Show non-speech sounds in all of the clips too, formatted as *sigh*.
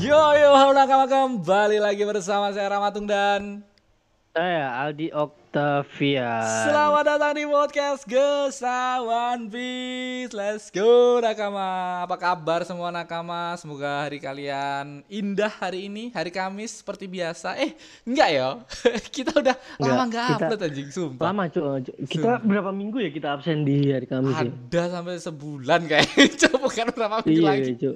Yo yo halo nakama kembali lagi bersama saya Ramatung dan Saya Aldi Octavian. Selamat datang di podcast Gesa One Piece Let's go nakama. Apa kabar semua nakama? Semoga hari kalian indah hari ini Hari Kamis seperti biasa. Eh enggak ya? *laughs* Kita udah Enggak, lama nggak kita- upload anjing Sumpah. Lama cuy. Kita berapa minggu ya kita absen di hari Kamis ya? Ada sampai sebulan kayaknya. *laughs* Coba bukan berapa minggu Iya lagi. Cuy.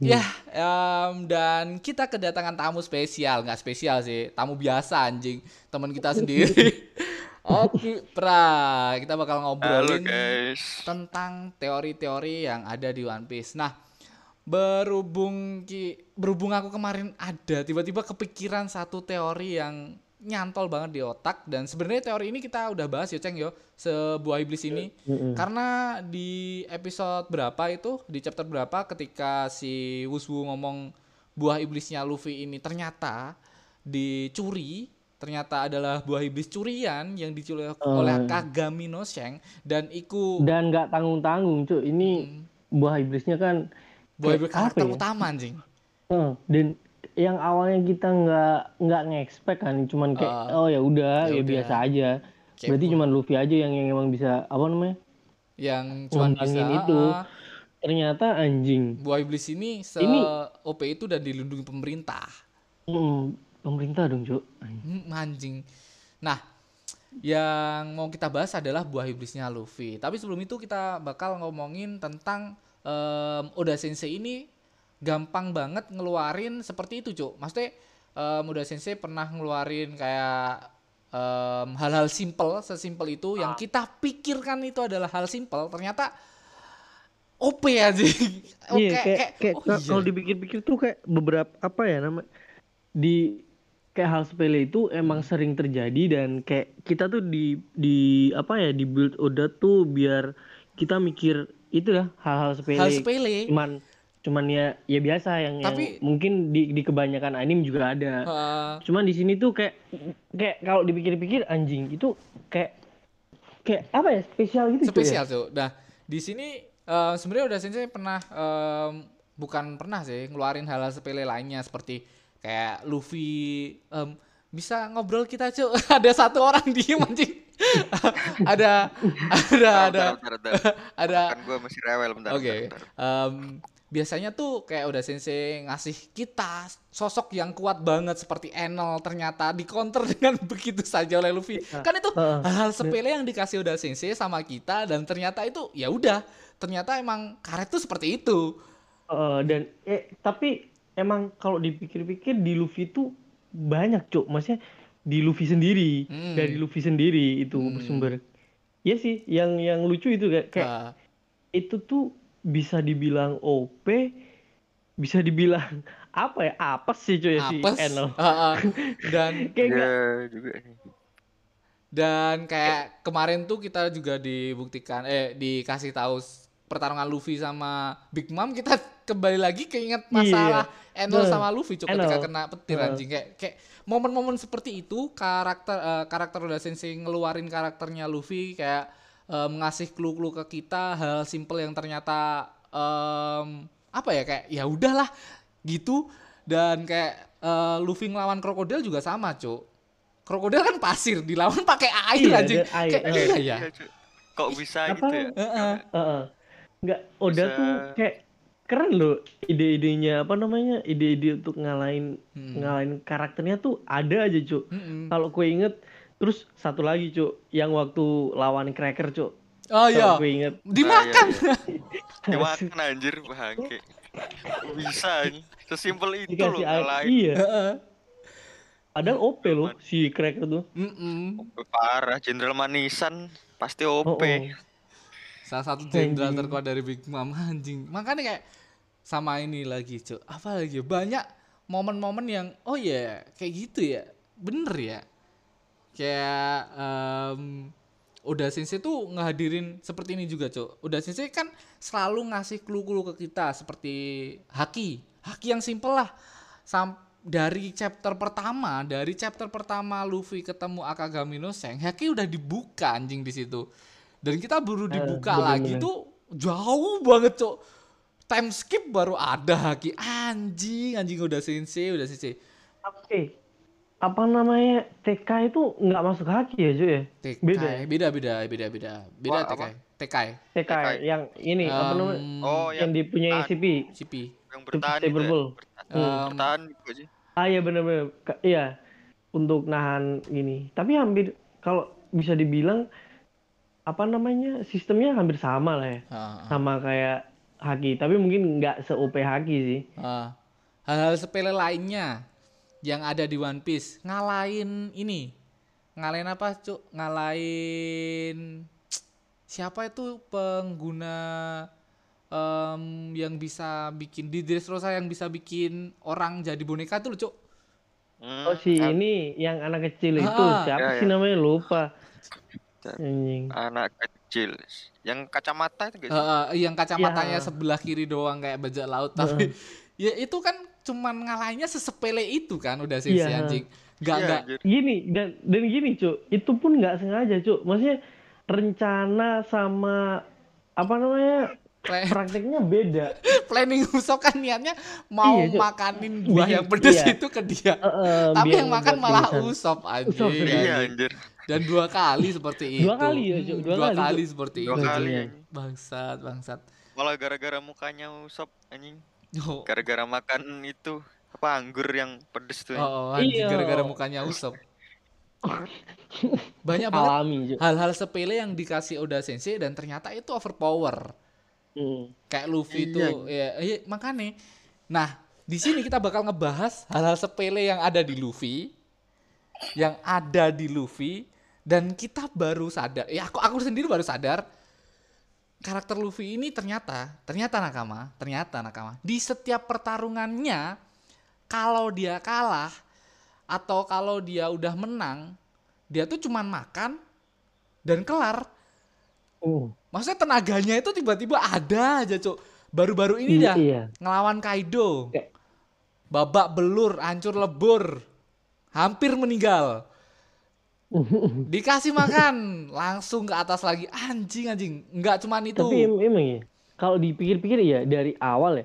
Ya, em, dan kita kedatangan tamu spesial, nggak spesial sih, tamu biasa anjing, teman kita sendiri. *laughs* Oke, Pra, kita bakal Halo ngobrolin guys. tentang teori-teori yang ada di One Piece. Nah, berhubung ki, berhubung aku kemarin ada tiba-tiba kepikiran satu teori yang nyantol banget di otak dan sebenarnya teori ini kita udah bahas ya Ceng yo sebuah iblis ini karena di episode berapa itu di chapter berapa ketika si Wuswu ngomong buah iblisnya Luffy ini ternyata dicuri ternyata adalah buah iblis curian yang dicuri oleh Kagami no Sheng dan iku Dan nggak tanggung-tanggung cuy. Ini buah iblisnya kan buah iblis karakter ya? utama anjing Eh, dan yang awalnya kita nggak nggak nge-expect kan, cuman kayak Ah, oh ya udah ya ya, biasa aja. Kayak Berarti cuman Luffy aja yang yang emang bisa apa namanya? yang cuman bisa itu. ah, Ternyata anjing. buah iblis ini se Ini- OP itu dan dilindungi pemerintah Mm, pemerintah dong cuy. Hmm, anjing. Nah yang mau kita bahas adalah buah iblisnya Luffy. Tapi sebelum itu kita bakal ngomongin tentang em, Oda Sensei ini gampang banget ngeluarin seperti itu cuk. Maksudnya em, Oda Sensei pernah ngeluarin kayak em, hal-hal simple sesimpel itu yang kita pikirkan itu adalah hal simple ternyata OP aja. Oh, Iya *laughs* kayak kayak, oh ka- iya. kalau dipikir-pikir tuh kayak beberapa apa ya nama di kayak hal sepele itu emang sering terjadi dan kayak kita tuh di di apa ya di build Oda tuh biar kita mikir itu ya hal-hal sepele. hal sepele Cuman cuman ya ya biasa yang, yang Tapi- mungkin di di kebanyakan anime juga ada. Eh, Cuman di sini tuh kayak kayak kalau dipikir-pikir anjing itu kayak kayak apa ya spesial gitu ya. spesial tuh. Nah, di sini eh, sebenarnya udah sensei pernah em, bukan pernah sih ngeluarin hal-hal sepele lainnya seperti kayak Luffy em, bisa ngobrol kita cuy. *laughs* ada satu orang diem anjing. ada *laughs* ada ada Bentar, bentar, bentar. *laughs* ada Kan gue masih rewel bentar. Oke. bentar, bentar. em, biasanya tuh kayak udah sensei ngasih kita sosok yang kuat banget seperti Enel ternyata di counter dengan begitu saja oleh Luffy. Kan itu hal-hal sepele yang dikasih udah sensei sama kita dan ternyata itu ya udah ternyata emang karet tuh seperti itu. Eh, dan eh tapi emang kalau dipikir-pikir di Luffy itu banyak cuk maksudnya di Luffy sendiri Hmm. dari Luffy sendiri itu bersumber Iya sih yang yang lucu itu kayak, kayak Nah, itu tuh bisa dibilang OP bisa dibilang *laughs* apa ya apa sih cuy si apes. Enel Heeh. dan *laughs* kayak nggak- juga. Dan kayak kemarin tuh kita juga dibuktikan eh dikasih tahu pertarungan Luffy sama Big Mom kita kembali lagi keinget masalah Enel Betul. sama Luffy cuk ketika kena petir Heeh. anjing kayak kayak momen-momen seperti itu karakter eh, karakter udah sensei ngeluarin karakternya Luffy kayak eh, mengasih clue-clue ke kita hal simple yang ternyata em, apa ya kayak ya udahlah gitu dan kayak eh, Luffy ngelawan krokodil juga sama cuk krokodil kan pasir dilawan pakai air Iya, anjing air, kayak eh. iya ya Iya. Kok bisa Apa? gitu ya? Heeh. Heeh. nggak Oda Bisa- tuh kayak keren loh ide-idenya apa namanya ide-ide untuk ngalahin Hmm. ngalahin karakternya tuh ada aja cuk Mm-mm. kalau gue inget terus satu lagi cuk yang waktu lawan cracker cuk oh iya kalau gue inget dimakan Ah, iya, Dimakan anjir bangke. Bisa ini. Sesimpel itu loh dikasih air ngalahin. iya Heeh. padahal OP loh si cracker tuh Mm-mm. Parah, Jenderal Manisan pasti OP. Oh, oh. Salah satu jenderal terkuat dari Big Mom anjing. Makanya kayak sama ini lagi cuk. Apa lagi ya? banyak momen-momen yang oh ya kayak gitu ya. Bener ya. Kayak em, udah sensei tuh ngehadirin seperti ini juga cuk. Udah sensei kan selalu ngasih clue-clue ke kita seperti haki. Haki yang simple lah. Sam dari chapter pertama dari chapter pertama Luffy ketemu Akagami no Seng haki udah dibuka anjing di situ dan kita baru dibuka bener-bener. lagi tuh jauh banget cuk time skip baru ada haki anjing anjing udah sensei udah sensei Oke. Apa namanya TK itu nggak masuk haki ya cuy ya? TK Beda ya? beda beda beda beda beda Wah, TK apa? TK TK TK. yang ini apa namanya? Oh, yang yang dipunyai bertahan. CP. CP yang bertahan itu ya. Bertahan, juga sih. Ah iya benar-benar. Iya. Untuk nahan ini. Tapi hampir kalau bisa dibilang apa namanya? Sistemnya hampir sama lah ya. Ah, ah, Sama kayak haki, tapi mungkin nggak se-OP haki sih. ah. hal-hal sepele lainnya yang ada di One Piece ngalahin ini ngalahin apa cuk ngalahin siapa itu pengguna em, yang bisa bikin di Dressrosa yang bisa bikin orang jadi boneka tuh cuk Hmm, Oh si ini yang anak kecil itu Ah. siapa Ya, sih ya. namanya lupa. Ya. Anjing. anak kecil yang kacamata itu gak sih? eh, yang kacamatanya Ya. sebelah kiri doang kayak bajak laut tapi *laughs* ya itu kan cuman ngalahinnya sesepele itu kan udah sih si Iya. anjing nggak Iya, nggak anjir. Gini dan dan gini cuk, itu pun nggak sengaja cuk. Maksudnya rencana sama apa namanya Pla- prakteknya beda. *laughs* planning Usop kan niatnya mau Iya, makanin buah yang pedes iya. *laughs* itu ke dia Eh, eh, tapi yang makan malah. Usop Usop, anjing iya. Iya anjir. Dan dua kali seperti itu Dua kali ya, Cuk. Dua dua kali, kali seperti Dua itu kali. Iya. anjing. bangsat bangsat Malah gara-gara mukanya usap anjing. oh, Gara-gara makan itu apa anggur yang pedes tuh. oh, anjing Iya. gara-gara mukanya Usop *laughs* banyak banget Alami hal-hal sepele yang dikasih Oda Sensei dan ternyata itu overpower Hmm. kayak Luffy Iya. itu ya, iya, makanya nah di sini kita bakal ngebahas hal-hal sepele yang ada di Luffy yang ada di Luffy dan kita baru sadar ya aku aku sendiri baru sadar karakter Luffy ini ternyata ternyata nakama ternyata nakama di setiap pertarungannya kalau dia kalah atau kalau dia udah menang dia tuh cuman makan dan kelar Oh. Maksudnya tenaganya itu tiba-tiba ada aja, Cuk. Baru-baru ini Iya, dah iya. ngelawan Kaido. Kayak- Babak belur, hancur lebur. Hampir meninggal. *laughs* Dikasih makan, langsung ke atas lagi. Anjing, anjing. Enggak cuman itu. Tapi em- emang ya, kalau dipikir-pikir ya dari awal ya,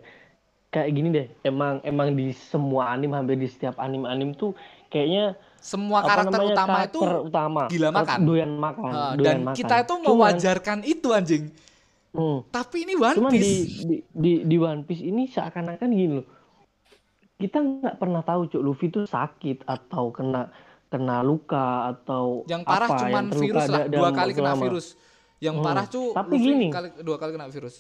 kayak gini deh. Emang emang di semua anim hampir di setiap anim-anim tuh kayaknya Semua karakter namanya, utama itu karakter utama gila makan. doyan makan, uh, doyan dan makan. kita itu Cuman- mewajarkan itu anjing. Hmm. Tapi ini One Cuman di, Piece. di di di One Piece ini seakan-akan gini loh. Kita nggak pernah tahu cuk Luffy itu sakit atau kena kena luka atau yang parah apa, cuman yang virus lah, dua kali waktu kena lama. virus. Yang Hmm. parah cu, Tapi Luffy gini. kali, dua kali kena virus.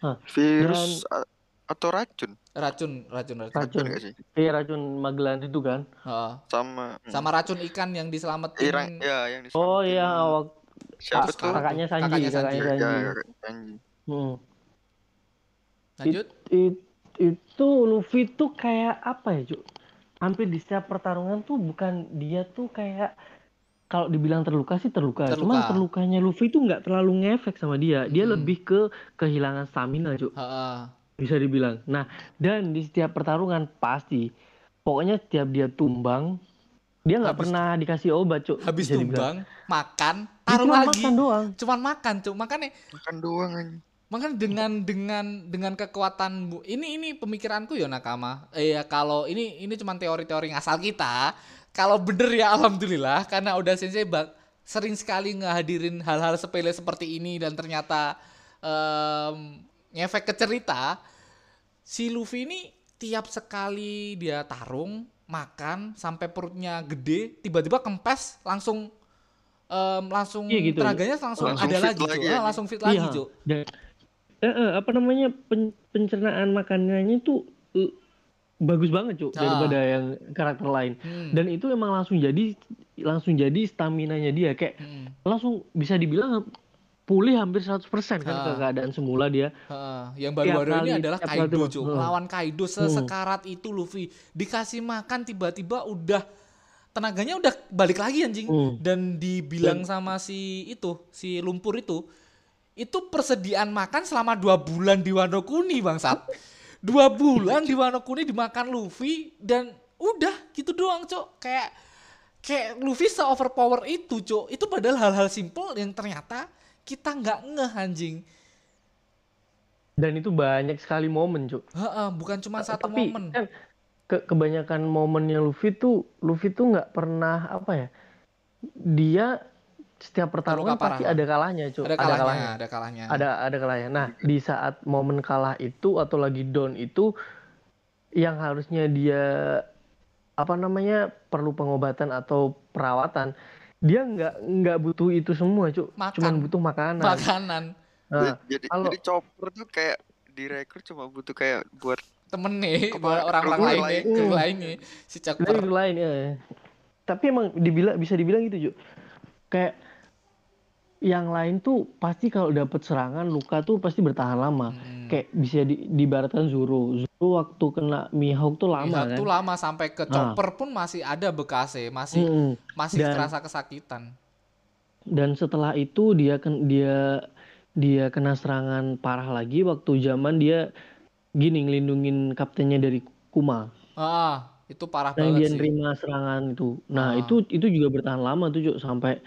Hah, Virus a- atau racun? Racun, racun, racun. Racun. Racun gak sih? Iya racun Magellan itu kan. Heeh. Sama hmm. sama racun ikan yang diselamatin Irang, ya yang Oh diselamatin. iya, awak Siapa tuh? kakaknya Sanji, Kakaknya kakaknya Sanji. Sanji. Ya, kakak Sanji. Hmm. lanjut It- itu Luffy tuh kayak apa ya, Cuk? Hampir di setiap pertarungan tuh bukan dia tuh kayak kalau dibilang terluka sih terluka. Terluka. Cuman terlukanya Luffy tuh nggak terlalu ngefek sama dia. Dia Hmm. lebih ke kehilangan stamina, Cuk. Heeh. Bisa dibilang. Nah, dan di setiap pertarungan pasti pokoknya setiap dia tumbang dia nggak pernah dikasih obat, Cuk. habis bisa dibilang. tumbang makan taruh lagi makan doang. cuman makan cuk makanya Makan doang. Makanya dengan dengan dengan kekuatan bu- ini ini pemikiranku ya nakama eh ya kalau ini ini cuman teori-teori ngasal kita kalau bener ya alhamdulillah karena udah sensei bak sering sekali ngehadirin hal-hal sepele seperti ini dan ternyata em, ngefek ke cerita si Luffy ini tiap sekali dia tarung makan sampai perutnya gede tiba-tiba kempes langsung em, langsung Iya gitu. tenaganya langsung, Langsung ada lagi, lagi ya. Langsung fit lagi Iya. Cuk. Dan eh, eh, apa namanya pen- pencernaan makanannya itu eh, bagus banget cuk Ah. daripada yang karakter lain. Hmm. Dan itu emang langsung jadi langsung jadi stamina-nya dia kayak Hmm. langsung bisa dibilang pulih hampir 100% kan Ah. ke keadaan semula dia. Heeh, yang baru-baru ini adalah Kaido, Cuk. Hmm. Melawan Kaido sesekarat itu Luffy. Dikasih makan tiba-tiba udah tenaganya udah balik lagi anjing. Hmm. Dan dibilang sama si itu, si lumpur itu, itu persediaan makan selama dua bulan di Wano Kuni, bangsat. Dua bulan di Wano Kuni dimakan Luffy dan udah gitu doang, Cuk. Kayak kayak Luffy se overpower itu, Cuk. Itu padahal hal-hal simple yang ternyata kita nggak ngeh anjing dan itu banyak sekali momen Heeh, bukan cuma satu tapi momen. kan ke kebanyakan momennya Luffy tuh Luffy tuh nggak pernah apa ya dia setiap pertarungan pasti ada kalahnya cuk Ada kalahnya, ada kalahnya. ada ada kalahnya nah di saat momen kalah itu atau lagi down itu yang harusnya dia apa namanya perlu pengobatan atau perawatan dia nggak nggak butuh itu semua cuk Makan. cuman butuh makanan Makanan Nah, jadi kalau- jadi chopper tuh kayak direkrut cuma butuh kayak buat temen nih buat orang-orang lain nih, lain. Hmm. lain nih si Chopper. itu lain ya tapi emang dibilang bisa dibilang gitu Cuk kayak yang lain tuh pasti kalau dapat serangan luka tuh pasti bertahan lama Hmm. kayak bisa di, diibaratkan Zoro Zoro waktu kena Mihawk tuh lama Mihawk kan tuh lama sampai ke Nah. Chopper pun masih ada bekasnya, masih Mm-mm. masih Dan- terasa kesakitan. dan setelah itu dia ken, dia dia kena serangan parah lagi waktu zaman dia gini ngelindungin kaptennya dari Kuma Ah, itu parah dia banget sih. nerima serangan itu nah Ah. itu itu juga bertahan lama tuh Cuk sampai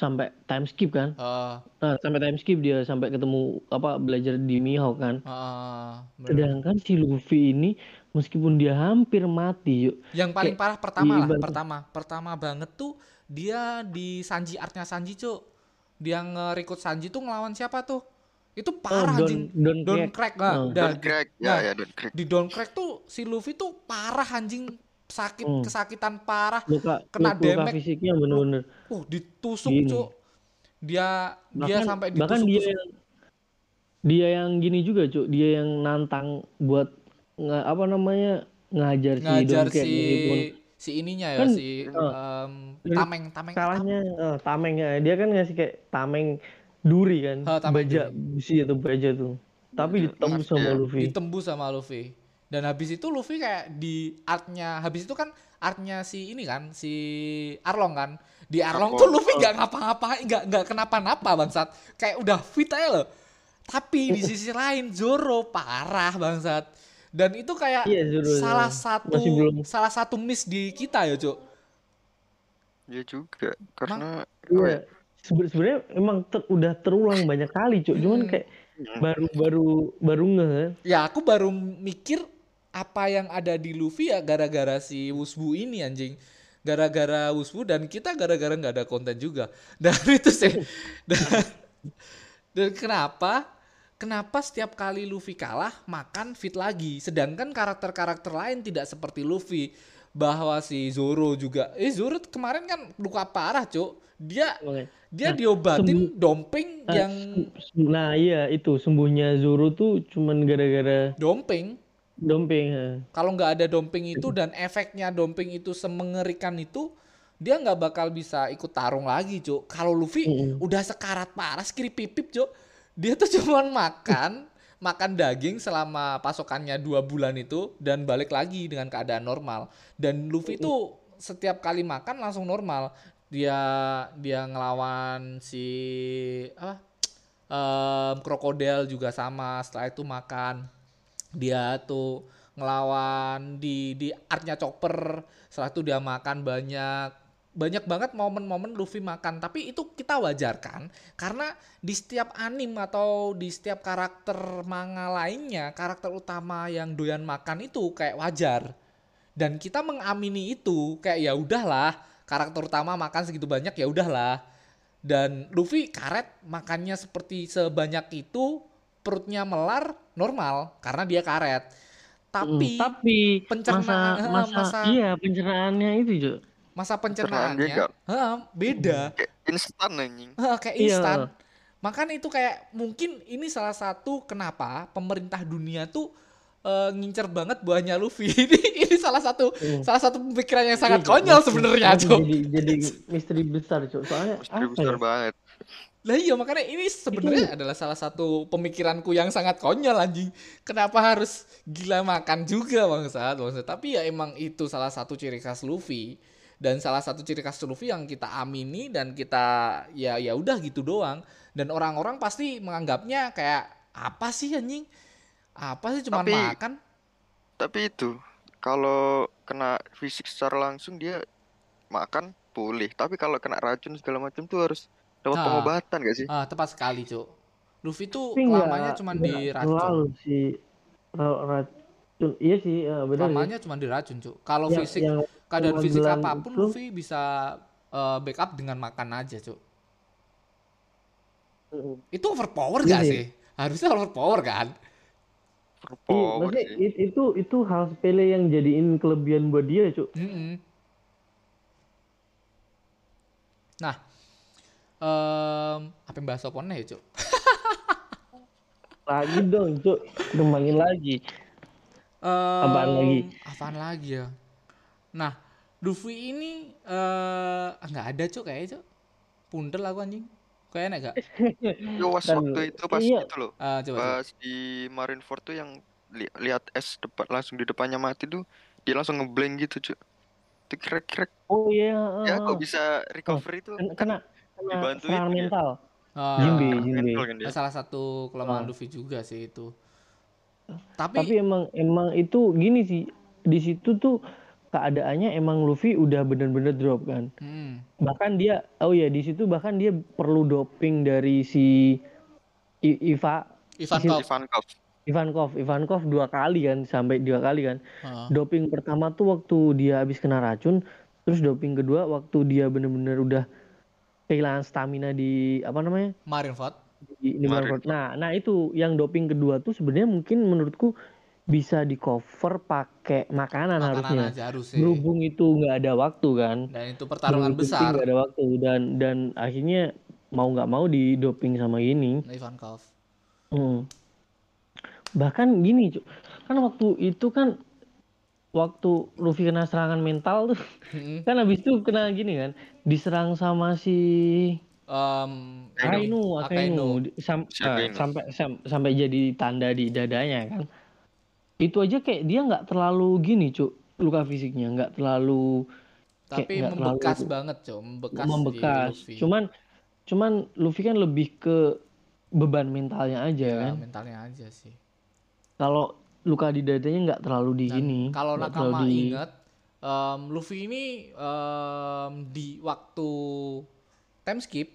sampai time skip kan Ah, Nah, sampai time skip dia sampai ketemu apa belajar di Mihawk kan. ah, bener. Sedangkan si Luffy ini meskipun dia hampir mati, yuk. Yang paling kayak parah pertama lah, ibarat- pertama, pertama banget tuh dia di Sanji artnya Sanji cuk. Dia nge-recruit Sanji tuh ngelawan siapa tuh? Itu parah Don- anjing. Don Don Crack. Crack nah, Oh. Don crack ya nah, ya Don crack di Don Crack tuh si Luffy tuh parah anjing sakit Hmm. kesakitan parah. Luka, Kena luka, damage. fisiknya bener-bener. Uh, ditusuk Gini. cuk. Dia dia Bahkan, sampai bahkan dia ditusuk. yang dia yang gini juga, Cuk. Dia yang nantang buat nge, apa namanya? ngajar, si ngajar si meskipun si ininya ya Kan, si em, dari tameng tameng kalahnya eh, tameng ya. Dia kan ngasih kayak tameng duri kan. Oh, tameng baja besi atau baja tuh. Tapi ditembus sama Luffy. ditembus sama Luffy. Dan habis itu Luffy kayak di artnya habis itu kan artnya si ini kan si Arlong kan. Di Arlong tuh Luffy oh. nggak ngapa-ngapain, nggak nggak kenapa-napa bangsat. Kayak udah fit aja loh. Tapi di *laughs* sisi lain Zoro parah bangsat. Dan itu kayak Iya, Zoro, salah Zoro. satu Masih belum- salah satu miss di kita ya, Cuk. ya juga karena Iya. Sebe- Sebenarnya emang ter- udah terulang banyak kali, Cuk. Cuman Hmm. kayak baru baru baru ngeh. Ya aku baru mikir apa yang ada di Luffy ya gara-gara si Wusbu ini anjing. Gara-gara Wusbu dan kita gara-gara nggak ada konten juga. *laughs* Dan itu sih. Dan, dan kenapa? Kenapa setiap kali Luffy kalah makan fit lagi? Sedangkan karakter-karakter lain tidak seperti Luffy. Bahwa si Zoro juga. Eh Zoro kemarin kan luka parah, Cuk. Dia Makanya. dia Nah, diobatin domping Nah, yang Nah, iya itu sembuhnya Zoro tuh cuman gara-gara domping. Domping. ha. kalau nggak ada domping itu dan efeknya domping itu semengerikan itu dia nggak bakal bisa ikut tarung lagi cuk kalau Luffy Mm-mm. udah sekarat parah skiri pipip cuk dia tuh *laughs* cuman makan makan daging selama pasokannya dua bulan itu dan balik lagi dengan keadaan normal dan Luffy itu setiap kali makan langsung normal dia dia ngelawan si apa em, krokodil juga sama setelah itu makan dia tuh ngelawan di di artnya chopper setelah itu dia makan banyak banyak banget momen-momen Luffy makan. Tapi itu kita wajarkan karena di setiap anim atau di setiap karakter manga lainnya karakter utama yang doyan makan itu kayak wajar. Dan kita mengamini itu kayak ya udahlah karakter utama makan segitu banyak ya udahlah. Dan Luffy karet makannya seperti sebanyak itu perutnya melar normal karena dia karet tapi Mm, tapi pencernaan- masa, eh, masa masa- iya pencernaannya itu, Cuk. masa pencernaannya hah, beda kayak instan anjing Hah, kayak Iya. instan makanya itu kayak mungkin ini salah satu kenapa pemerintah dunia tuh eh, ngincer banget buahnya Luffy *laughs* ini ini salah satu Hmm. salah satu pemikiran yang sangat Iya, Cuk. konyol sebenarnya Cuk. Jadi jadi misteri besar, Cuk. Soalnya apa besar ya? banget Lah iya makanya ini sebenarnya adalah salah satu pemikiranku yang sangat konyol anjing. Kenapa harus gila makan juga bangsat, bangsat. Tapi ya emang itu salah satu ciri khas Luffy dan salah satu ciri khas Luffy yang kita amini dan kita ya ya udah gitu doang. Dan orang-orang pasti menganggapnya kayak apa sih anjing? Apa sih cuma Tapi- makan? tapi itu kalau kena fisik secara langsung dia makan boleh tapi kalau kena racun segala macam tuh harus dapat Nah. pengobatan gak sih Ah, tepat sekali, Cuk. Luffy tuh Tapi lamanya cuma nggak di racun. Terlalu sih ra- racun. Iya sih, eh, benar. Lamanya cuma di racun, Cuk. Kalau Yang- fisik yang keadaan fisik apa pun itu- Luffy bisa eh, backup dengan makan aja, Cuk. Mm. Itu overpower Iya gak sih. Harusnya overpower kan? Iya, Power maksudnya itu itu hal sepele yang jadiin kelebihan buat dia, Cuk. Mm-mm. Nah, em apa yang bahas oponnya ya, Cuk? *laughs* Lagi dong, Cuk. Kembangin lagi. Apaan Em, lagi? Apaan lagi ya? Nah, Luffy ini eh nggak ada, Cuk, kayaknya, Cuk. Puntel aku anjing. Kayaknya gak? *laughs* Yo was waktu itu pas iya. itu loh. Eh, coba, coba. Pas di Marineford tuh yang li- lihat es depan langsung di depannya mati tuh dia langsung ngeblank gitu cuy. Itu kira-kira Oh iya, ya ah, kok ah. bisa recovery tuh kena kena, kena dibantuin serangan mental. Eh, ya, Jinbe. mental kan dia. salah satu kelemahan Ah. Luffy juga sih itu. Tapi, Tapi emang emang itu gini sih. Di situ tuh keadaannya emang Luffy udah bener-bener drop kan. hmm, Bahkan dia oh ya di situ bahkan dia perlu doping dari si I- Iva Ivankov. Ivankov. Ivankov, Ivankov dua kali kan sampai dua kali kan. Heeh. Doping pertama tuh waktu dia habis kena racun, terus doping kedua waktu dia bener-bener udah kehilangan stamina di apa namanya? Marineford. di, di Marineford. Nah, nah itu yang doping kedua tuh sebenarnya mungkin menurutku bisa di cover pakai makanan, Makanan harusnya. aja harusnya. Berhubung itu nggak ada waktu kan. Dan itu pertarungan Berhubung besar. Nggak ada waktu dan dan akhirnya mau nggak mau di doping sama ini. Ivankov. Hmm. Bahkan gini, Cuk. kan waktu itu kan waktu Luffy kena serangan mental tuh Hmm. kan habis itu kena gini kan diserang sama si Em, Akainu, Akainu. Akainu, sam- Akainu. sampai sam- sampai jadi tanda di dadanya kan. Itu aja kayak dia nggak terlalu gini, Cuk. Luka fisiknya nggak terlalu kayak Tapi nggak membekas terlalu banget, Cok. Membekas, membekas. di Luffy. Cuman cuman Luffy kan lebih ke beban mentalnya aja Ya, kan. mentalnya aja sih. Kalau luka di dadanya nggak terlalu di Dan gini. Kalau Nakama di- ingat, em, Luffy ini em, di waktu time skip,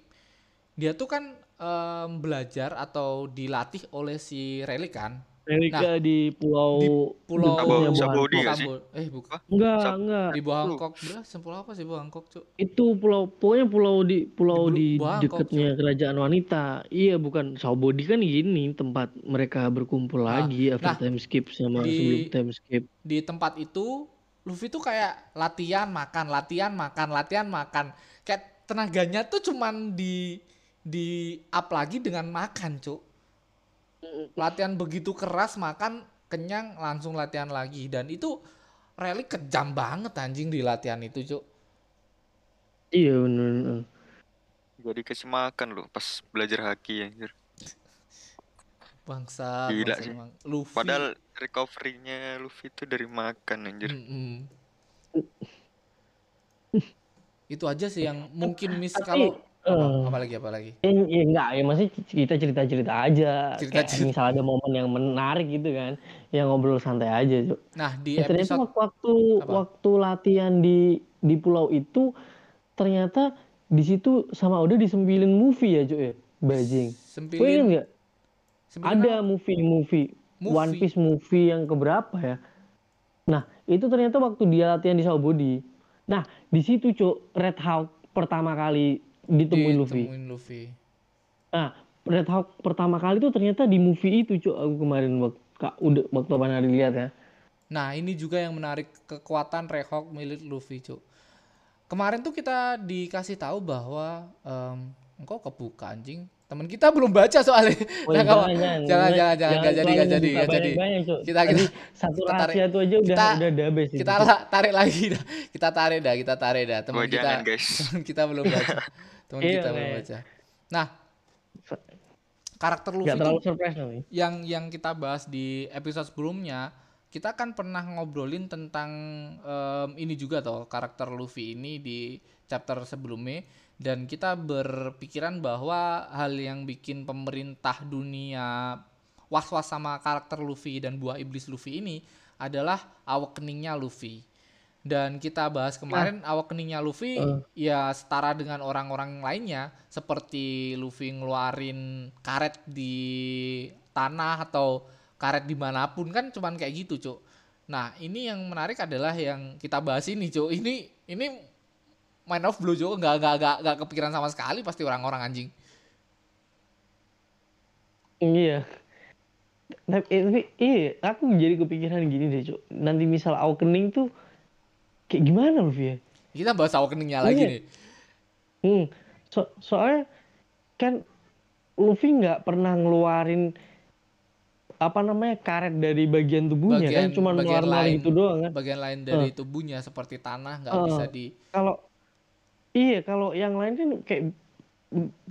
dia tuh kan em, belajar atau dilatih oleh si Rayleigh kan Relika di pulau di pulau dekatnya Sabo- Kok. nggak sih? Sabo- eh bukan Enggak, Sab- enggak. di Bangkok bro pulau apa sih Bangkok cuk Itu pulau pokoknya pulau di pulau Di di, Bangkok, dekatnya kerajaan wanita. Iya, bukan Saubodi kan gini tempat mereka berkumpul Nah, lagi after nah, time skip sama di- sebelum time skip. di tempat itu Luffy tuh kayak latihan makan latihan makan latihan makan kayak tenaganya tuh cuman di di up lagi dengan makan cuk latihan begitu keras makan kenyang langsung latihan lagi dan itu Rayleigh kejam banget anjing di latihan itu cuk Iya bener. bener. Jadi kasih makan loh pas belajar haki anjir. bangsa, Gila bangsa sih. emang. Luffy Padahal recovery-nya Luffy itu dari makan anjir. Mm-mm. itu aja sih yang mungkin miss kalau eh, apalagi apalagi Ya, ya enggak ya masih kita cerita-cerita aja. Kayak Cerita-cerita. misal ada momen yang menarik gitu kan, yang ngobrol santai aja, Cuk. nah di Ya, ternyata episode waktu waktu, apa? waktu latihan di di pulau itu ternyata di situ sama udah disembilin movie ya cuy ya bajing. Sembilin sembilin Ada apa? movie? One Piece movie yang keberapa ya? Nah itu ternyata waktu dia latihan di Saobodi. Nah di situ cuk Red Hawk pertama kali ditemuin Luffy. Ditemuin Luffy. Nah Red Hawk pertama kali tuh ternyata di movie itu cuk aku kemarin waktu kak udah waktu apa hari lihat ya. Nah, ini juga yang menarik kekuatan Rehawk milik Luffy, Cuk. Kemarin tuh kita dikasih tahu bahwa em, engkau kebuka anjing. Temen kita belum baca soalnya. Woi, Nah, jangan, jangan, jangan, jangan, nggak jadi, terlalu nggak jadi, membuka nggak jadi. banyak-banyak, Cuk. Kita- kita- satu kita tarik. tuh aja udah Kita- udah the best kita itu. tarik lagi dah. Kita tarik dah, kita tarik dah. Temen Wah, kita jangan guys. temen kita belum baca. *laughs* Temen Iya, kita belum Nek. baca. Nah, karakter Luffy Gak terlalu surprise nih. yang yang kita bahas di episode sebelumnya kita kan pernah ngobrolin tentang em, ini juga toh karakter Luffy ini di chapter sebelumnya dan kita berpikiran bahwa hal yang bikin pemerintah dunia was-was sama karakter Luffy dan buah iblis Luffy ini adalah awakeningnya Luffy. Dan kita bahas kemarin awakeningnya Luffy Eh. ya setara dengan orang-orang lainnya seperti Luffy ngeluarin karet di tanah atau karet di mana pun kan cuman kayak gitu cuk. Nah ini yang menarik adalah yang kita bahas ini cuk. Ini ini mind of blow cuk nggak nggak nggak nggak kepikiran sama sekali pasti orang-orang anjing. Iya. Tapi, tapi iya, aku jadi kepikiran gini deh, Cuk. Nanti misal awakening tuh kayak gimana loh, ya? Kita bahas awakeningnya lagi Iya. nih. Hmm. So, soalnya kan Luffy nggak pernah ngeluarin apa namanya karet dari bagian tubuhnya kan, cuma bagian ngeluarin lain itu doang kan. bagian lain dari tubuhnya seperti tanah nggak Eh. bisa di Kalau iya, kalau yang lain kan kayak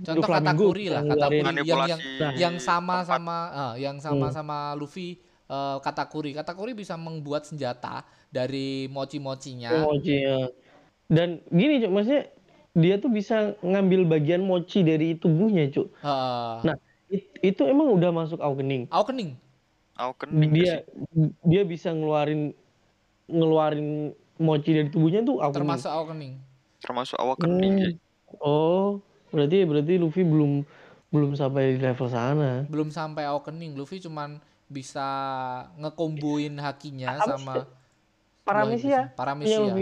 contoh Doflamingo katakuri lah katakuri yang yang yang sama sama eh, yang sama Hmm. sama Luffy eh, katakuri katakuri bisa membuat senjata dari mochi-mochinya mochi ya. Dan gini, Cuk, maksudnya dia tuh bisa ngambil bagian mochi dari tubuhnya, Cuk. Eh, Nah, it- itu emang udah masuk awakening. awakening Awakening dia dia bisa ngeluarin ngeluarin mochi dari tubuhnya tuh awakening. termasuk awakening termasuk awakening Hmm. Oh, berarti berarti Luffy belum belum sampai di level sana. belum sampai awakening Luffy cuman bisa ngekomboin hakinya Apa sama? Paramesia. Iya, Paramesia.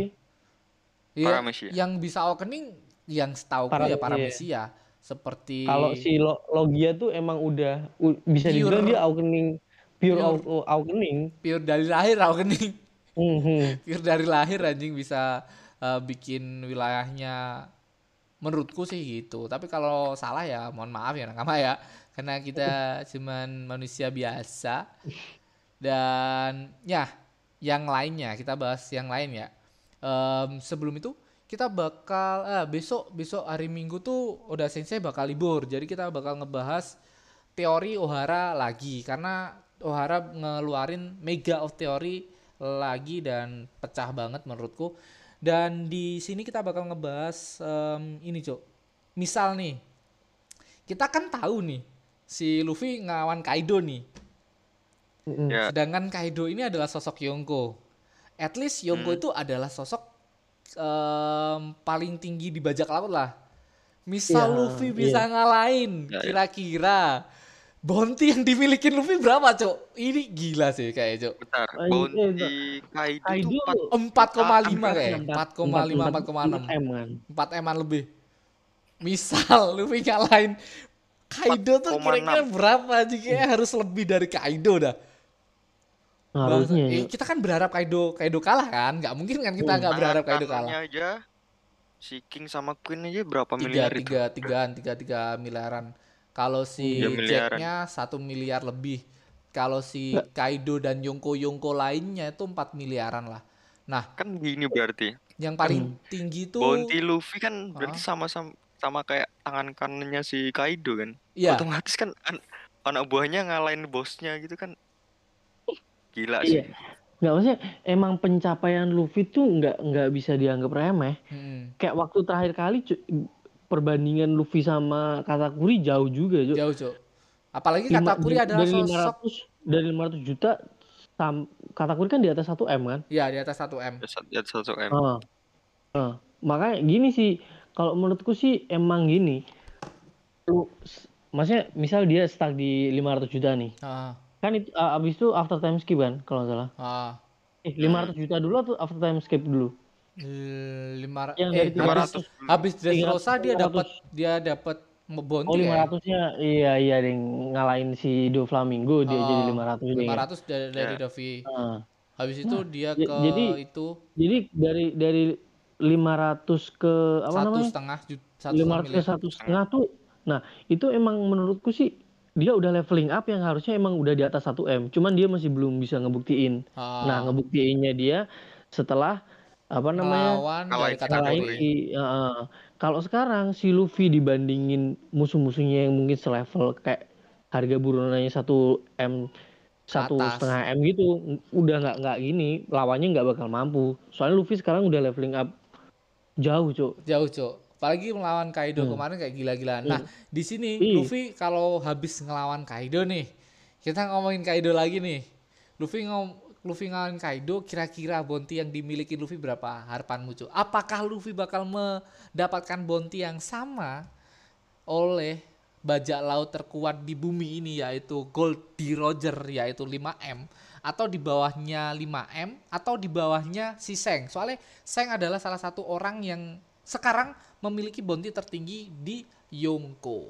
Iya, Paramesia. yang bisa awakening yang setahu gue ya Paramesia. Paramesia seperti Kalau si Lo- Logia tuh emang udah u- bisa Pure. dibilang dia awakening pure, Pure. awakening. pure dari lahir awakening Hmm, hmm. *laughs* pure dari lahir anjing bisa eh, bikin wilayahnya menurutku sih gitu tapi kalau salah ya mohon maaf ya nakama ya karena kita cuman manusia biasa. Dan ya yang lainnya kita bahas yang lain ya. Em, sebelum itu kita bakal ah, besok besok hari minggu tuh udah sensei bakal libur. Jadi kita bakal ngebahas teori Ohara lagi. Karena Ohara ngeluarin mega of teori lagi dan pecah banget menurutku. Dan di sini kita bakal ngebahas em, ini cok misal nih kita kan tahu nih si Luffy ngelawan Kaido nih. Hmm. Ya. sedangkan Kaido ini adalah sosok Yonko. At least Yonko itu adalah sosok em, paling tinggi di bajak laut lah. Misal Iya, Luffy bisa ngalahin Ya, ya. kira-kira bounty yang dimiliki Luffy berapa cok ini gila sih kayak cok Bentar, Ah, bounty iya, Kaido, tuh 4,5 Empat- kayak empat- 4,5 empat- 4,6 M kan. 4 eman lebih. Misal *laughs* Luffy ngalahin Kaido tuh 4,6. kira-kira berapa jika harus lebih dari Kaido dah Harusnya. Eh, ya. kita kan berharap Kaido Kaido kalah kan nggak mungkin kan kita nggak berharap Kaido kalah aja si King sama Queen aja berapa tiga miliar itu? tiga tigaan tiga tiga miliaran kalau si Tiga. Jacknya satu miliar lebih kalau si Kaido dan Yonko Yonko lainnya itu 4 miliaran lah nah Kan gini berarti. yang paling tinggi tuh Bounty Luffy kan berarti Ah. sama-sama sama kayak tangan kanannya si Kaido kan. Iya Otomatis kan an- anak buahnya ngalahin bosnya gitu kan. Gila sih. Iya. Nggak maksudnya emang pencapaian Luffy tuh nggak nggak bisa dianggap remeh. Hmm, Kayak waktu terakhir kali cu- perbandingan Luffy sama Katakuri jauh juga, Cuk. jauh cok apalagi Lima- Katakuri di- adalah dari sosok 500 dari 500 juta sam, Katakuri kan di atas 1 M kan? ya di atas 1 m Ya, sat- ya, satu M. Ah. Ah. Makanya gini sih, kalau menurutku sih emang gini. Lu maksudnya misal dia stuck di 500 juta nih. ah, Kan itu ah, abis itu after time skip kan kalau nggak salah. ah. Eh 500 juta dulu atau after time skip dulu? lima Yang eh, dari 500 dulu. habis Dressrosa dia 300. dapat dia dapat Oh bounty ya 500-nya iya iya ding ngalahin si Do Flamingo dia Oh, jadi 500 ding. ya. 500 dari, dari Ya. Dovi Ah. habis itu dia j- ke jadi- itu Jadi dari dari 500 ke apa satu namanya? setengah juta satu 500 ke satu setengah tuh. Nah, itu emang menurutku sih dia udah leveling up yang harusnya emang udah di atas 1 M. Cuman dia masih belum bisa ngebuktiin. Ah, Nah, ngebuktiinnya dia setelah apa namanya? dari kategori si heeh. kalau sekarang si Luffy dibandingin musuh-musuhnya yang mungkin selevel kayak harga burunannya 1 M satu atas. setengah M gitu udah nggak nggak gini lawannya nggak bakal mampu soalnya Luffy sekarang udah leveling up jauh cuk jauh cok apalagi melawan Kaido Hmm. kemarin kayak gila-gilaan nah di sini Ih. Luffy kalau habis ngelawan Kaido nih kita ngomongin Kaido lagi nih Luffy ngom Luffy ngalahin Kaido, kira-kira bounty yang dimiliki Luffy berapa harapanmu, Cuk? Apakah Luffy bakal mendapatkan bounty yang sama oleh bajak laut terkuat di bumi ini yaitu Gold di Roger yaitu 5M atau di bawahnya 5M atau di bawahnya si Seng. Soalnya Seng adalah salah satu orang yang sekarang memiliki bounty tertinggi di Yonko.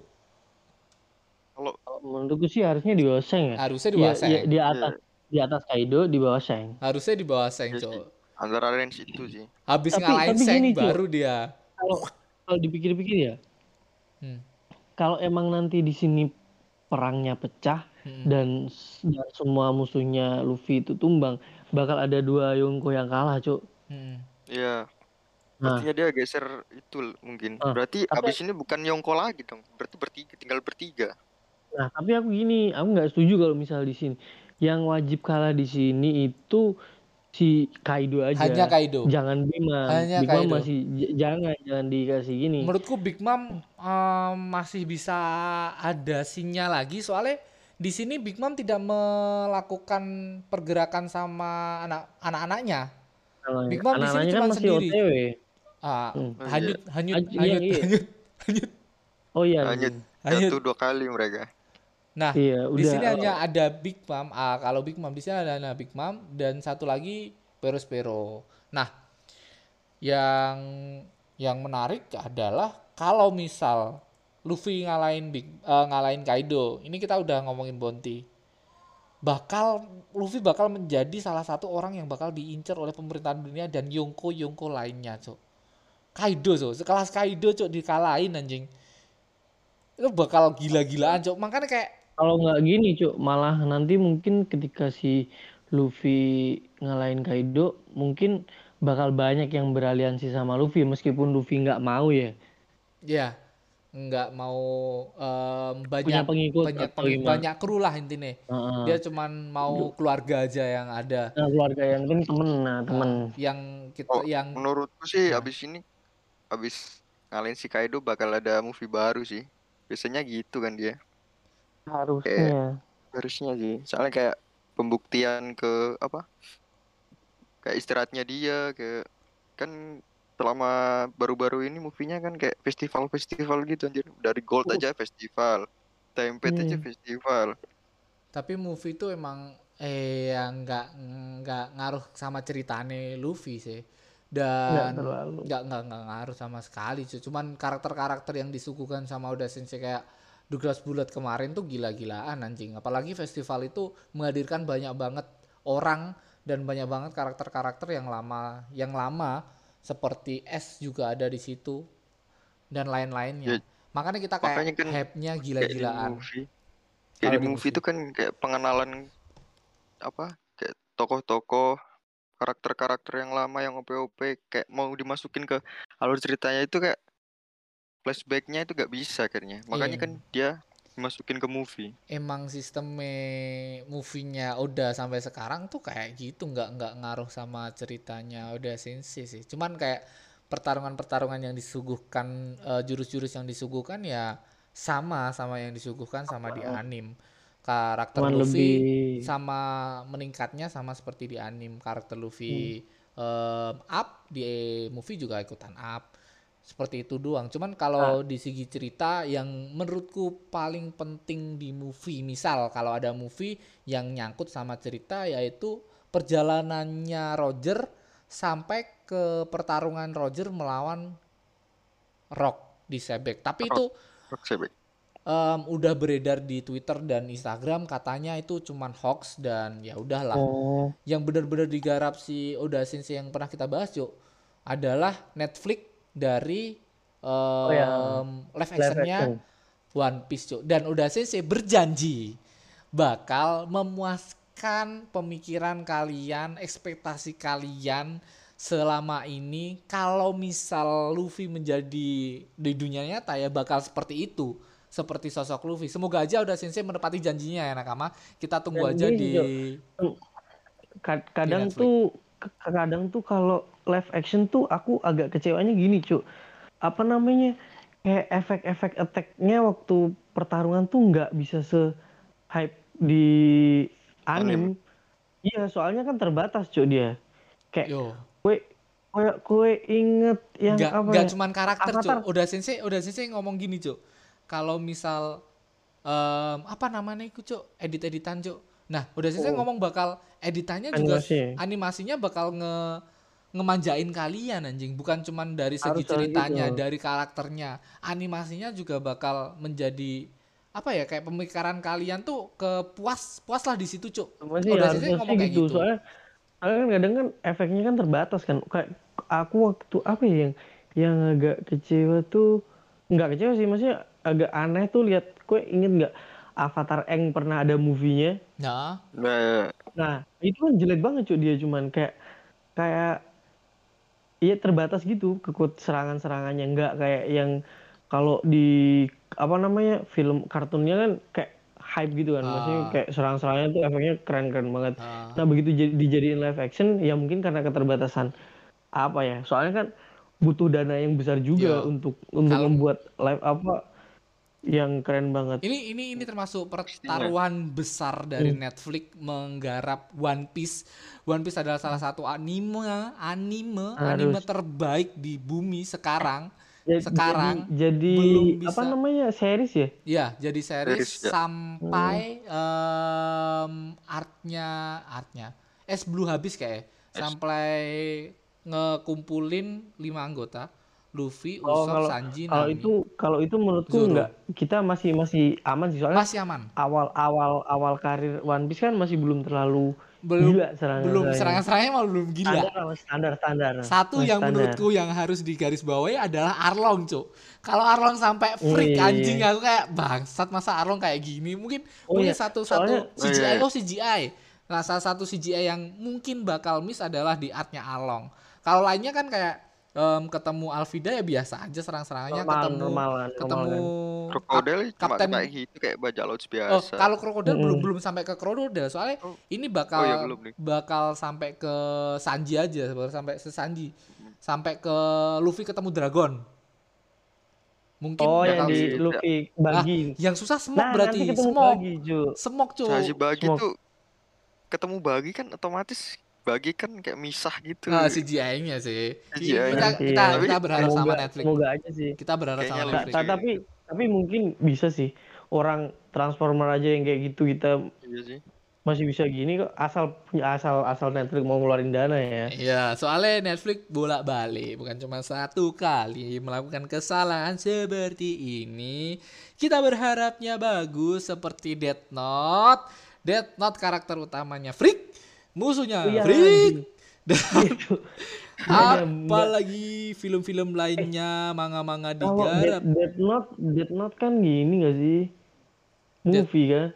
Kalau Kalau menurutku sih harusnya di bawah Seng ya. Harusnya di Iya, bawah Seng. iya, di atas di atas Kaido di bawah Seng. Harusnya di bawah Seng, Iya. Cok. antara range itu sih. Habis Tapi- ngalahin tapi Seng gini, Cok. baru dia. Kalau kalau dipikir-pikir ya, Hmm. kalau emang nanti di sini perangnya pecah Hmm. dan, dan semua musuhnya Luffy itu tumbang, bakal ada dua Yonko yang kalah, Cuk. Hmm. Iya. Nah, Artinya dia geser itu mungkin. Ah, Berarti tapi- abis ini bukan Yongko lagi dong. Berarti bertiga, tinggal bertiga. nah tapi aku gini, aku nggak setuju kalau misal di sini yang wajib kalah di sini itu si Kaido aja. Hanya Kaido. Jangan Bima. Hanya Bima Kaido. masih j- jangan jangan dikasih gini. Menurutku Big Mom em, masih bisa ada sinyal lagi soalnya di sini Big Mom tidak melakukan pergerakan sama anak anak-anaknya. Anak- Big Mom di sini anak-anaknya kan cuma masih sendiri. OTW. Ah, Hmm. Oh, hanyut, hanyut, iya, hanyut, iya. hanyut, hanyut. Oh iya. Hanyut. Hanyut. Jatuh dua kali mereka. Nah, Iya, di sini hanya ada Big Mom. Ah, kalau Big Mom di sini ada ada Big Mom dan satu lagi Perospero. Nah, yang yang menarik adalah kalau misal Luffy ngalahin Big eh, ngalahin Kaido, ini kita udah ngomongin Bounty. Bakal Luffy bakal menjadi salah satu orang yang bakal diincar oleh pemerintahan dunia dan Yonko Yonko lainnya, Cok. Kaido, Cok. Sekelas Kaido, Cok, dikalahin anjing. Itu bakal gila-gilaan, Cok. Makanya kayak Kalau nggak gini, Cuk, malah nanti mungkin ketika si Luffy ngalahin Kaido, mungkin bakal banyak yang beraliansi sama Luffy meskipun Luffy nggak mau ya. Ya, nggak mau em, banyak Punya pengikut banyak pengikut, banyak kru lah intinya. Heeh. Dia cuman mau keluarga aja yang ada. Nah, keluarga yang penting temen, nah temen. Yang kita Oh, yang Menurutku sih abis ini abis ngalahin si Kaido bakal ada movie baru sih. Biasanya gitu kan dia. Harusnya. Harusnya sih. Soalnya kayak pembuktian ke apa? Kayak istirahatnya dia ke kan selama baru-baru ini movie-nya kan kayak festival-festival gitu anjir. Dari Gold Uh. aja festival. Tempe aja Hmm. festival. tapi movie itu emang eh yang nggak nggak ngaruh sama ceritane Luffy sih. Dan nggak nggak nggak ngaruh sama sekali cuy. Cuman karakter-karakter yang disuguhkan sama Oda Sensei kayak Douglas Bullet kemarin tuh gila-gilaan anjing. Apalagi festival itu menghadirkan banyak banget orang dan banyak banget karakter-karakter yang lama yang lama seperti S juga ada di situ dan lain-lainnya. Ya, Makanya kita kayak makanya kan hype-nya gila-gilaan. movie. Kalau Kayak di di movie movie. itu kan kayak pengenalan apa? Kayak tokoh-tokoh karakter-karakter yang lama yang OP-OP kayak mau dimasukin ke alur ceritanya itu kayak flashbacknya itu gak bisa akhirnya. Makanya Iya. kan dia dimasukin ke movie. emang sistemnya movie-nya Oda sampai sekarang tuh kayak gitu nggak nggak ngaruh sama ceritanya Oda Sensei sih cuman kayak pertarungan-pertarungan yang disuguhkan eh, jurus-jurus yang disuguhkan ya sama sama yang disuguhkan sama di anim karakter Cuman Luffy lebih sama meningkatnya sama seperti di anim karakter Luffy em, up di movie juga ikutan up. Seperti itu doang. Cuman kalau di segi cerita yang menurutku paling penting di movie misal kalau ada movie yang nyangkut sama cerita yaitu perjalanannya Roger sampai ke pertarungan Roger melawan Rock di Sebek. Tapi Rock. itu Rock Sebek. Em, udah beredar di Twitter dan Instagram katanya itu cuman hoax dan ya udahlah oh, yang benar-benar digarap si Oda Sensei yang pernah kita bahas yuk adalah Netflix dari em, ya. live actionnya action. One Piece Cuk. dan Oda Sensei berjanji bakal memuaskan pemikiran kalian, ekspektasi kalian selama ini kalau misal Luffy menjadi di dunia nyata ya bakal seperti itu seperti sosok Luffy. Semoga aja Oda Sensei menepati janjinya ya Nakama. Kita tunggu Dan aja di kadang Netflix. tuh k- kadang tuh kalau live action tuh aku agak kecewanya gini cuk apa namanya kayak efek-efek attack-nya waktu pertarungan tuh nggak bisa se hype di Anim. Iya, soalnya kan terbatas, Cuk, dia. Kayak Yo. kue kue kue inget yang Nggak, apa nggak ya? cuman karakter, Avatar. Cuk. Udah sensei, udah sensei ngomong gini, Cuk. Kalau misal em, apa namanya itu, Cuk? Edit-editan, Cuk. Nah, udah sensei Oh. ngomong bakal editannya juga Animasi. animasinya bakal nge ngemanjain kalian anjing, bukan cuman dari segi Harus ceritanya, gitu. dari karakternya. Animasinya juga bakal menjadi apa ya kayak pemikiran kalian tuh ke puas puas lah di situ, Cuk. Masih Udah sih ngomong kayak gitu. gitu. Soalnya, soalnya kan kadang kan efeknya kan terbatas kan. Kayak aku waktu apa ya yang yang agak kecewa tuh nggak kecewa sih, maksudnya agak aneh tuh lihat kue inget nggak Avatar Eng pernah ada movie-nya. Nah, Nah, Nah, itu kan jelek banget cuy dia cuman kayak kayak iya terbatas gitu kekut serangan-serangannya nggak kayak yang kalau di apa namanya film kartunnya kan kayak hype gitu kan maksudnya Ah. kayak serang-serangnya tuh efeknya keren-keren banget. ah. Nah, begitu jadi dijadiin live action ya mungkin karena keterbatasan apa ya? Soalnya kan butuh dana yang besar juga Yo. untuk untuk Kalau- membuat live apa yang keren banget. Ini ini ini termasuk pertaruhan besar dari Hmm. Netflix menggarap One Piece. One Piece adalah salah satu anime anime anime Harus. terbaik di bumi sekarang. Ya, sekarang jadi, jadi belum apa namanya series ya? Ya, jadi series Series, ya. sampai em, artnya artnya es blue habis kayak sampai ngekumpulin lima anggota Luffy, Oh, Usopp, kalau Sanji, kalau Nami. itu kalau itu menurutku Zoro. enggak kita masih masih aman sih soalnya masih aman. awal awal awal karir One Piece kan masih belum terlalu Belum gila serangan belum serangan-serangannya malah belum gila. standar standar standar Satu Masih yang standar. menurutku yang harus digarisbawahi adalah Arlong, Cuk. Kalau Arlong sampai freak Iya. anjing aku kayak bangsat masa Arlong kayak gini. Mungkin Oh mungkin iya, satu satu soalnya- CGI Oh iya. oh CGI. Nah, salah satu CGI yang mungkin bakal miss adalah di artnya Arlong. Kalau lainnya kan kayak em, ketemu Alvida ya biasa aja serang-serangannya ketemu normalan ketemu krokodil cuma Kapten kayak gitu kayak bajak laut Oh, biasa. kalau krokodil belum Mm-mm. belum sampai ke krokodil soalnya Oh. ini bakal Oh, iya, belum nih. bakal sampai ke Sanji aja, baru sampai ke Sanji. Sampai ke Luffy ketemu Dragon. Mungkin oh yang bakal di Luffy Nah, bagi yang susah semok nah berarti. Semok. bagi cu Semok, cuy. Bagi Smoke. tuh ketemu bagi kan otomatis bagi kan kayak misah gitu. Nah, CGI-nya sih. CGI-nya. Kita, kita, ya. kita berharap semoga, sama Netflix. semoga aja sih Kita berharap Kayaknya sama Netflix. ta- tapi tapi mungkin bisa sih orang Transformer aja yang kayak gitu kita Iya sih. masih bisa gini kok asal punya asal asal Netflix mau ngeluarin dana ya Iya, soalnya Netflix bolak-balik, bukan cuma satu kali melakukan kesalahan seperti ini. Kita berharapnya bagus seperti Death Note. Death Note karakter utamanya Freak, musuhnya Iya, Freak. Dan Gitu. *laughs* Apalagi film-film lainnya, manga-manga Kalau digarap. Death, Death Note, Death Note kan gini gak sih? Movie kan?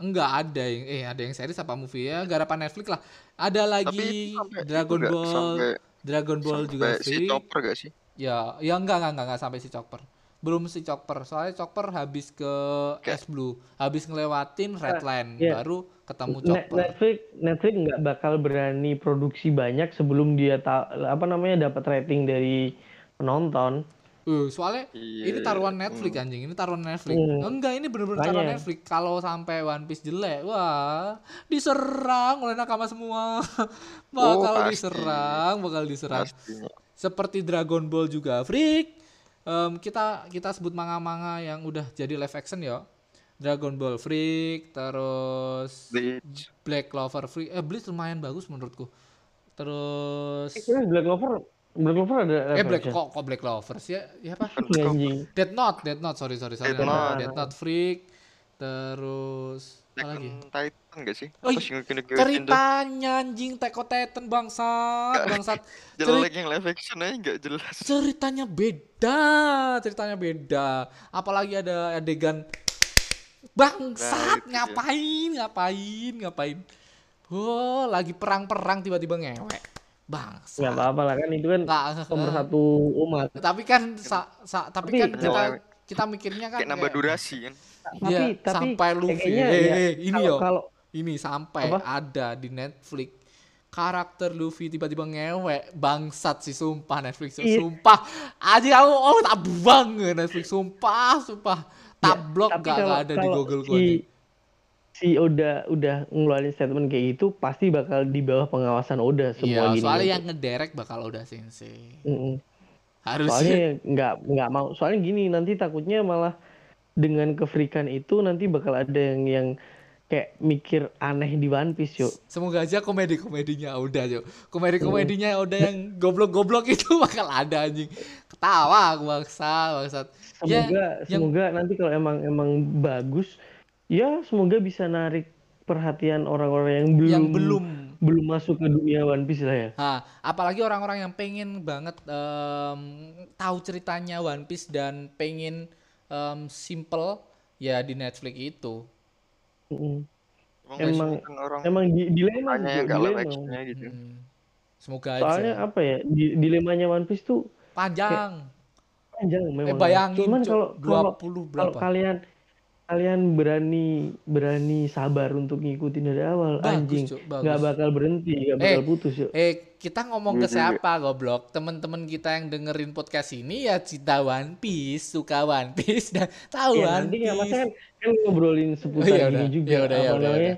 Enggak ada yang eh ada yang series apa movie ya, garapan Netflix lah. Ada lagi sampai Dragon Ball, sampai, Dragon Ball juga sampai si Freak. chopper gak sih? Ya, ya enggak enggak enggak, enggak sampai si Chopper. Belum si Chopper. Soalnya Chopper habis ke Kayak- S Blue, habis ngelewatin Redline, iya. baru ketemu Chopper. Netflix Netflix nggak bakal berani produksi banyak sebelum dia ta- apa namanya dapat rating dari penonton. Eh, soalnya Iya, ini taruhan iya. Netflix anjing, ini taruhan Netflix. Hmm. Enggak, ini bener-bener taruhan. Netflix. Kalau sampai One Piece jelek, wah, diserang oleh nakama semua. *laughs* bakal pasti. diserang, bakal diserang. Pastinya. seperti Dragon Ball juga freak Em, kita kita sebut manga-manga yang udah jadi live action ya. Dragon Ball Freak terus Bleach. Black Clover Freak. Eh Bleach lumayan bagus menurutku. Terus Eh, kira Black Clover Black Clover ada eh Black kok kok Black Clover sih ya? Ya apa? Iya, anjing. Dead Note Dead Note sorry sorry sorry. Note, Note. Death Note Freak terus apa lagi Attack on Titan gak sih? Oh, ceritanya anjing Teko Titan bangsat bangsat *laughs* Jelek yang live action aja gak jelas. ceritanya beda ceritanya beda apalagi ada adegan bangsat Nah, itu dia. ngapain ngapain ngapain oh lagi perang-perang tiba-tiba ngewek Nggak bangsat apa-apa lah kan itu kan Nggak, pemersatu umat. tapi kan sa, sa- tapi, Tapi- kan kita Ngewek. kita mikirnya kan Kayak nambah kayak, durasi kan. Tapi Iya, tapi sampai Luffy kayaknya eh, ya, eh, ini kalau- yo kalau ini sampai Apa? ada di Netflix karakter Luffy tiba-tiba ngewek bangsat sih sumpah Netflix Iya. sumpah aja aku oh tak buang Netflix sumpah sumpah tak Ya, blok gak, kalau- gak ada di Google si, gua nih. si Oda udah ngeluarin statement kayak gitu pasti bakal di bawah pengawasan Oda semua Iya, gini. soalnya yang ngederek bakal udah sensei. Mm-mm. Harusnya. Soalnya nggak nggak mau. Soalnya gini nanti takutnya malah dengan kefrikan itu nanti bakal ada yang yang kayak mikir aneh di One Piece yuk. Semoga aja komedi-komedinya udah yuk. Komedi-komedinya udah yang goblok-goblok itu *laughs* bakal ada anjing. Ketawa aku bangsa, bangsat. Ya, Semoga yang- semoga nanti kalau emang emang bagus ya semoga bisa narik perhatian orang-orang yang belum yang belum belum masuk ke dunia One Piece lah ya. Nah, apalagi orang-orang yang pengen banget em, tahu ceritanya One Piece dan pengen em, simple ya di Netflix itu. Mm-mm. Emang, kan orang Emang di- dilema live dilema. gitu. Hmm. Semoga Soalnya aja. apa ya? Di, dilemanya One Piece tuh Panjang. panjang Eh memang. bayangin Cuman kalau kalau 20 kalau berapa? kalian kalian berani berani sabar untuk ngikutin dari awal Bagus, anjing nggak bakal berhenti nggak bakal putus yuk Eh, kita ngomong ke Iya juga. siapa goblok? Temen-temen kita yang dengerin podcast ini ya cinta One Piece, suka One Piece dan tahu ya One nanti nggak Piece. maksudnya kan, kan ngobrolin seputar Oh, ya ini udah, juga ya udah, ya udah, ya namanya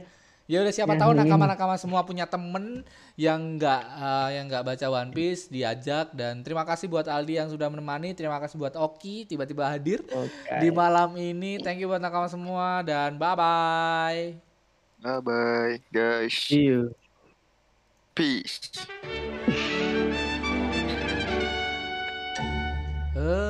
Ya udah siapa Ya, tahu ini. nakama-nakama semua punya temen yang nggak eh, yang nggak baca One Piece diajak dan terima kasih buat Aldi yang sudah menemani, terima kasih buat Oki tiba-tiba hadir Oke. di malam ini. Thank you buat nakama semua dan bye bye. Bye bye guys. See you. Peace. Eh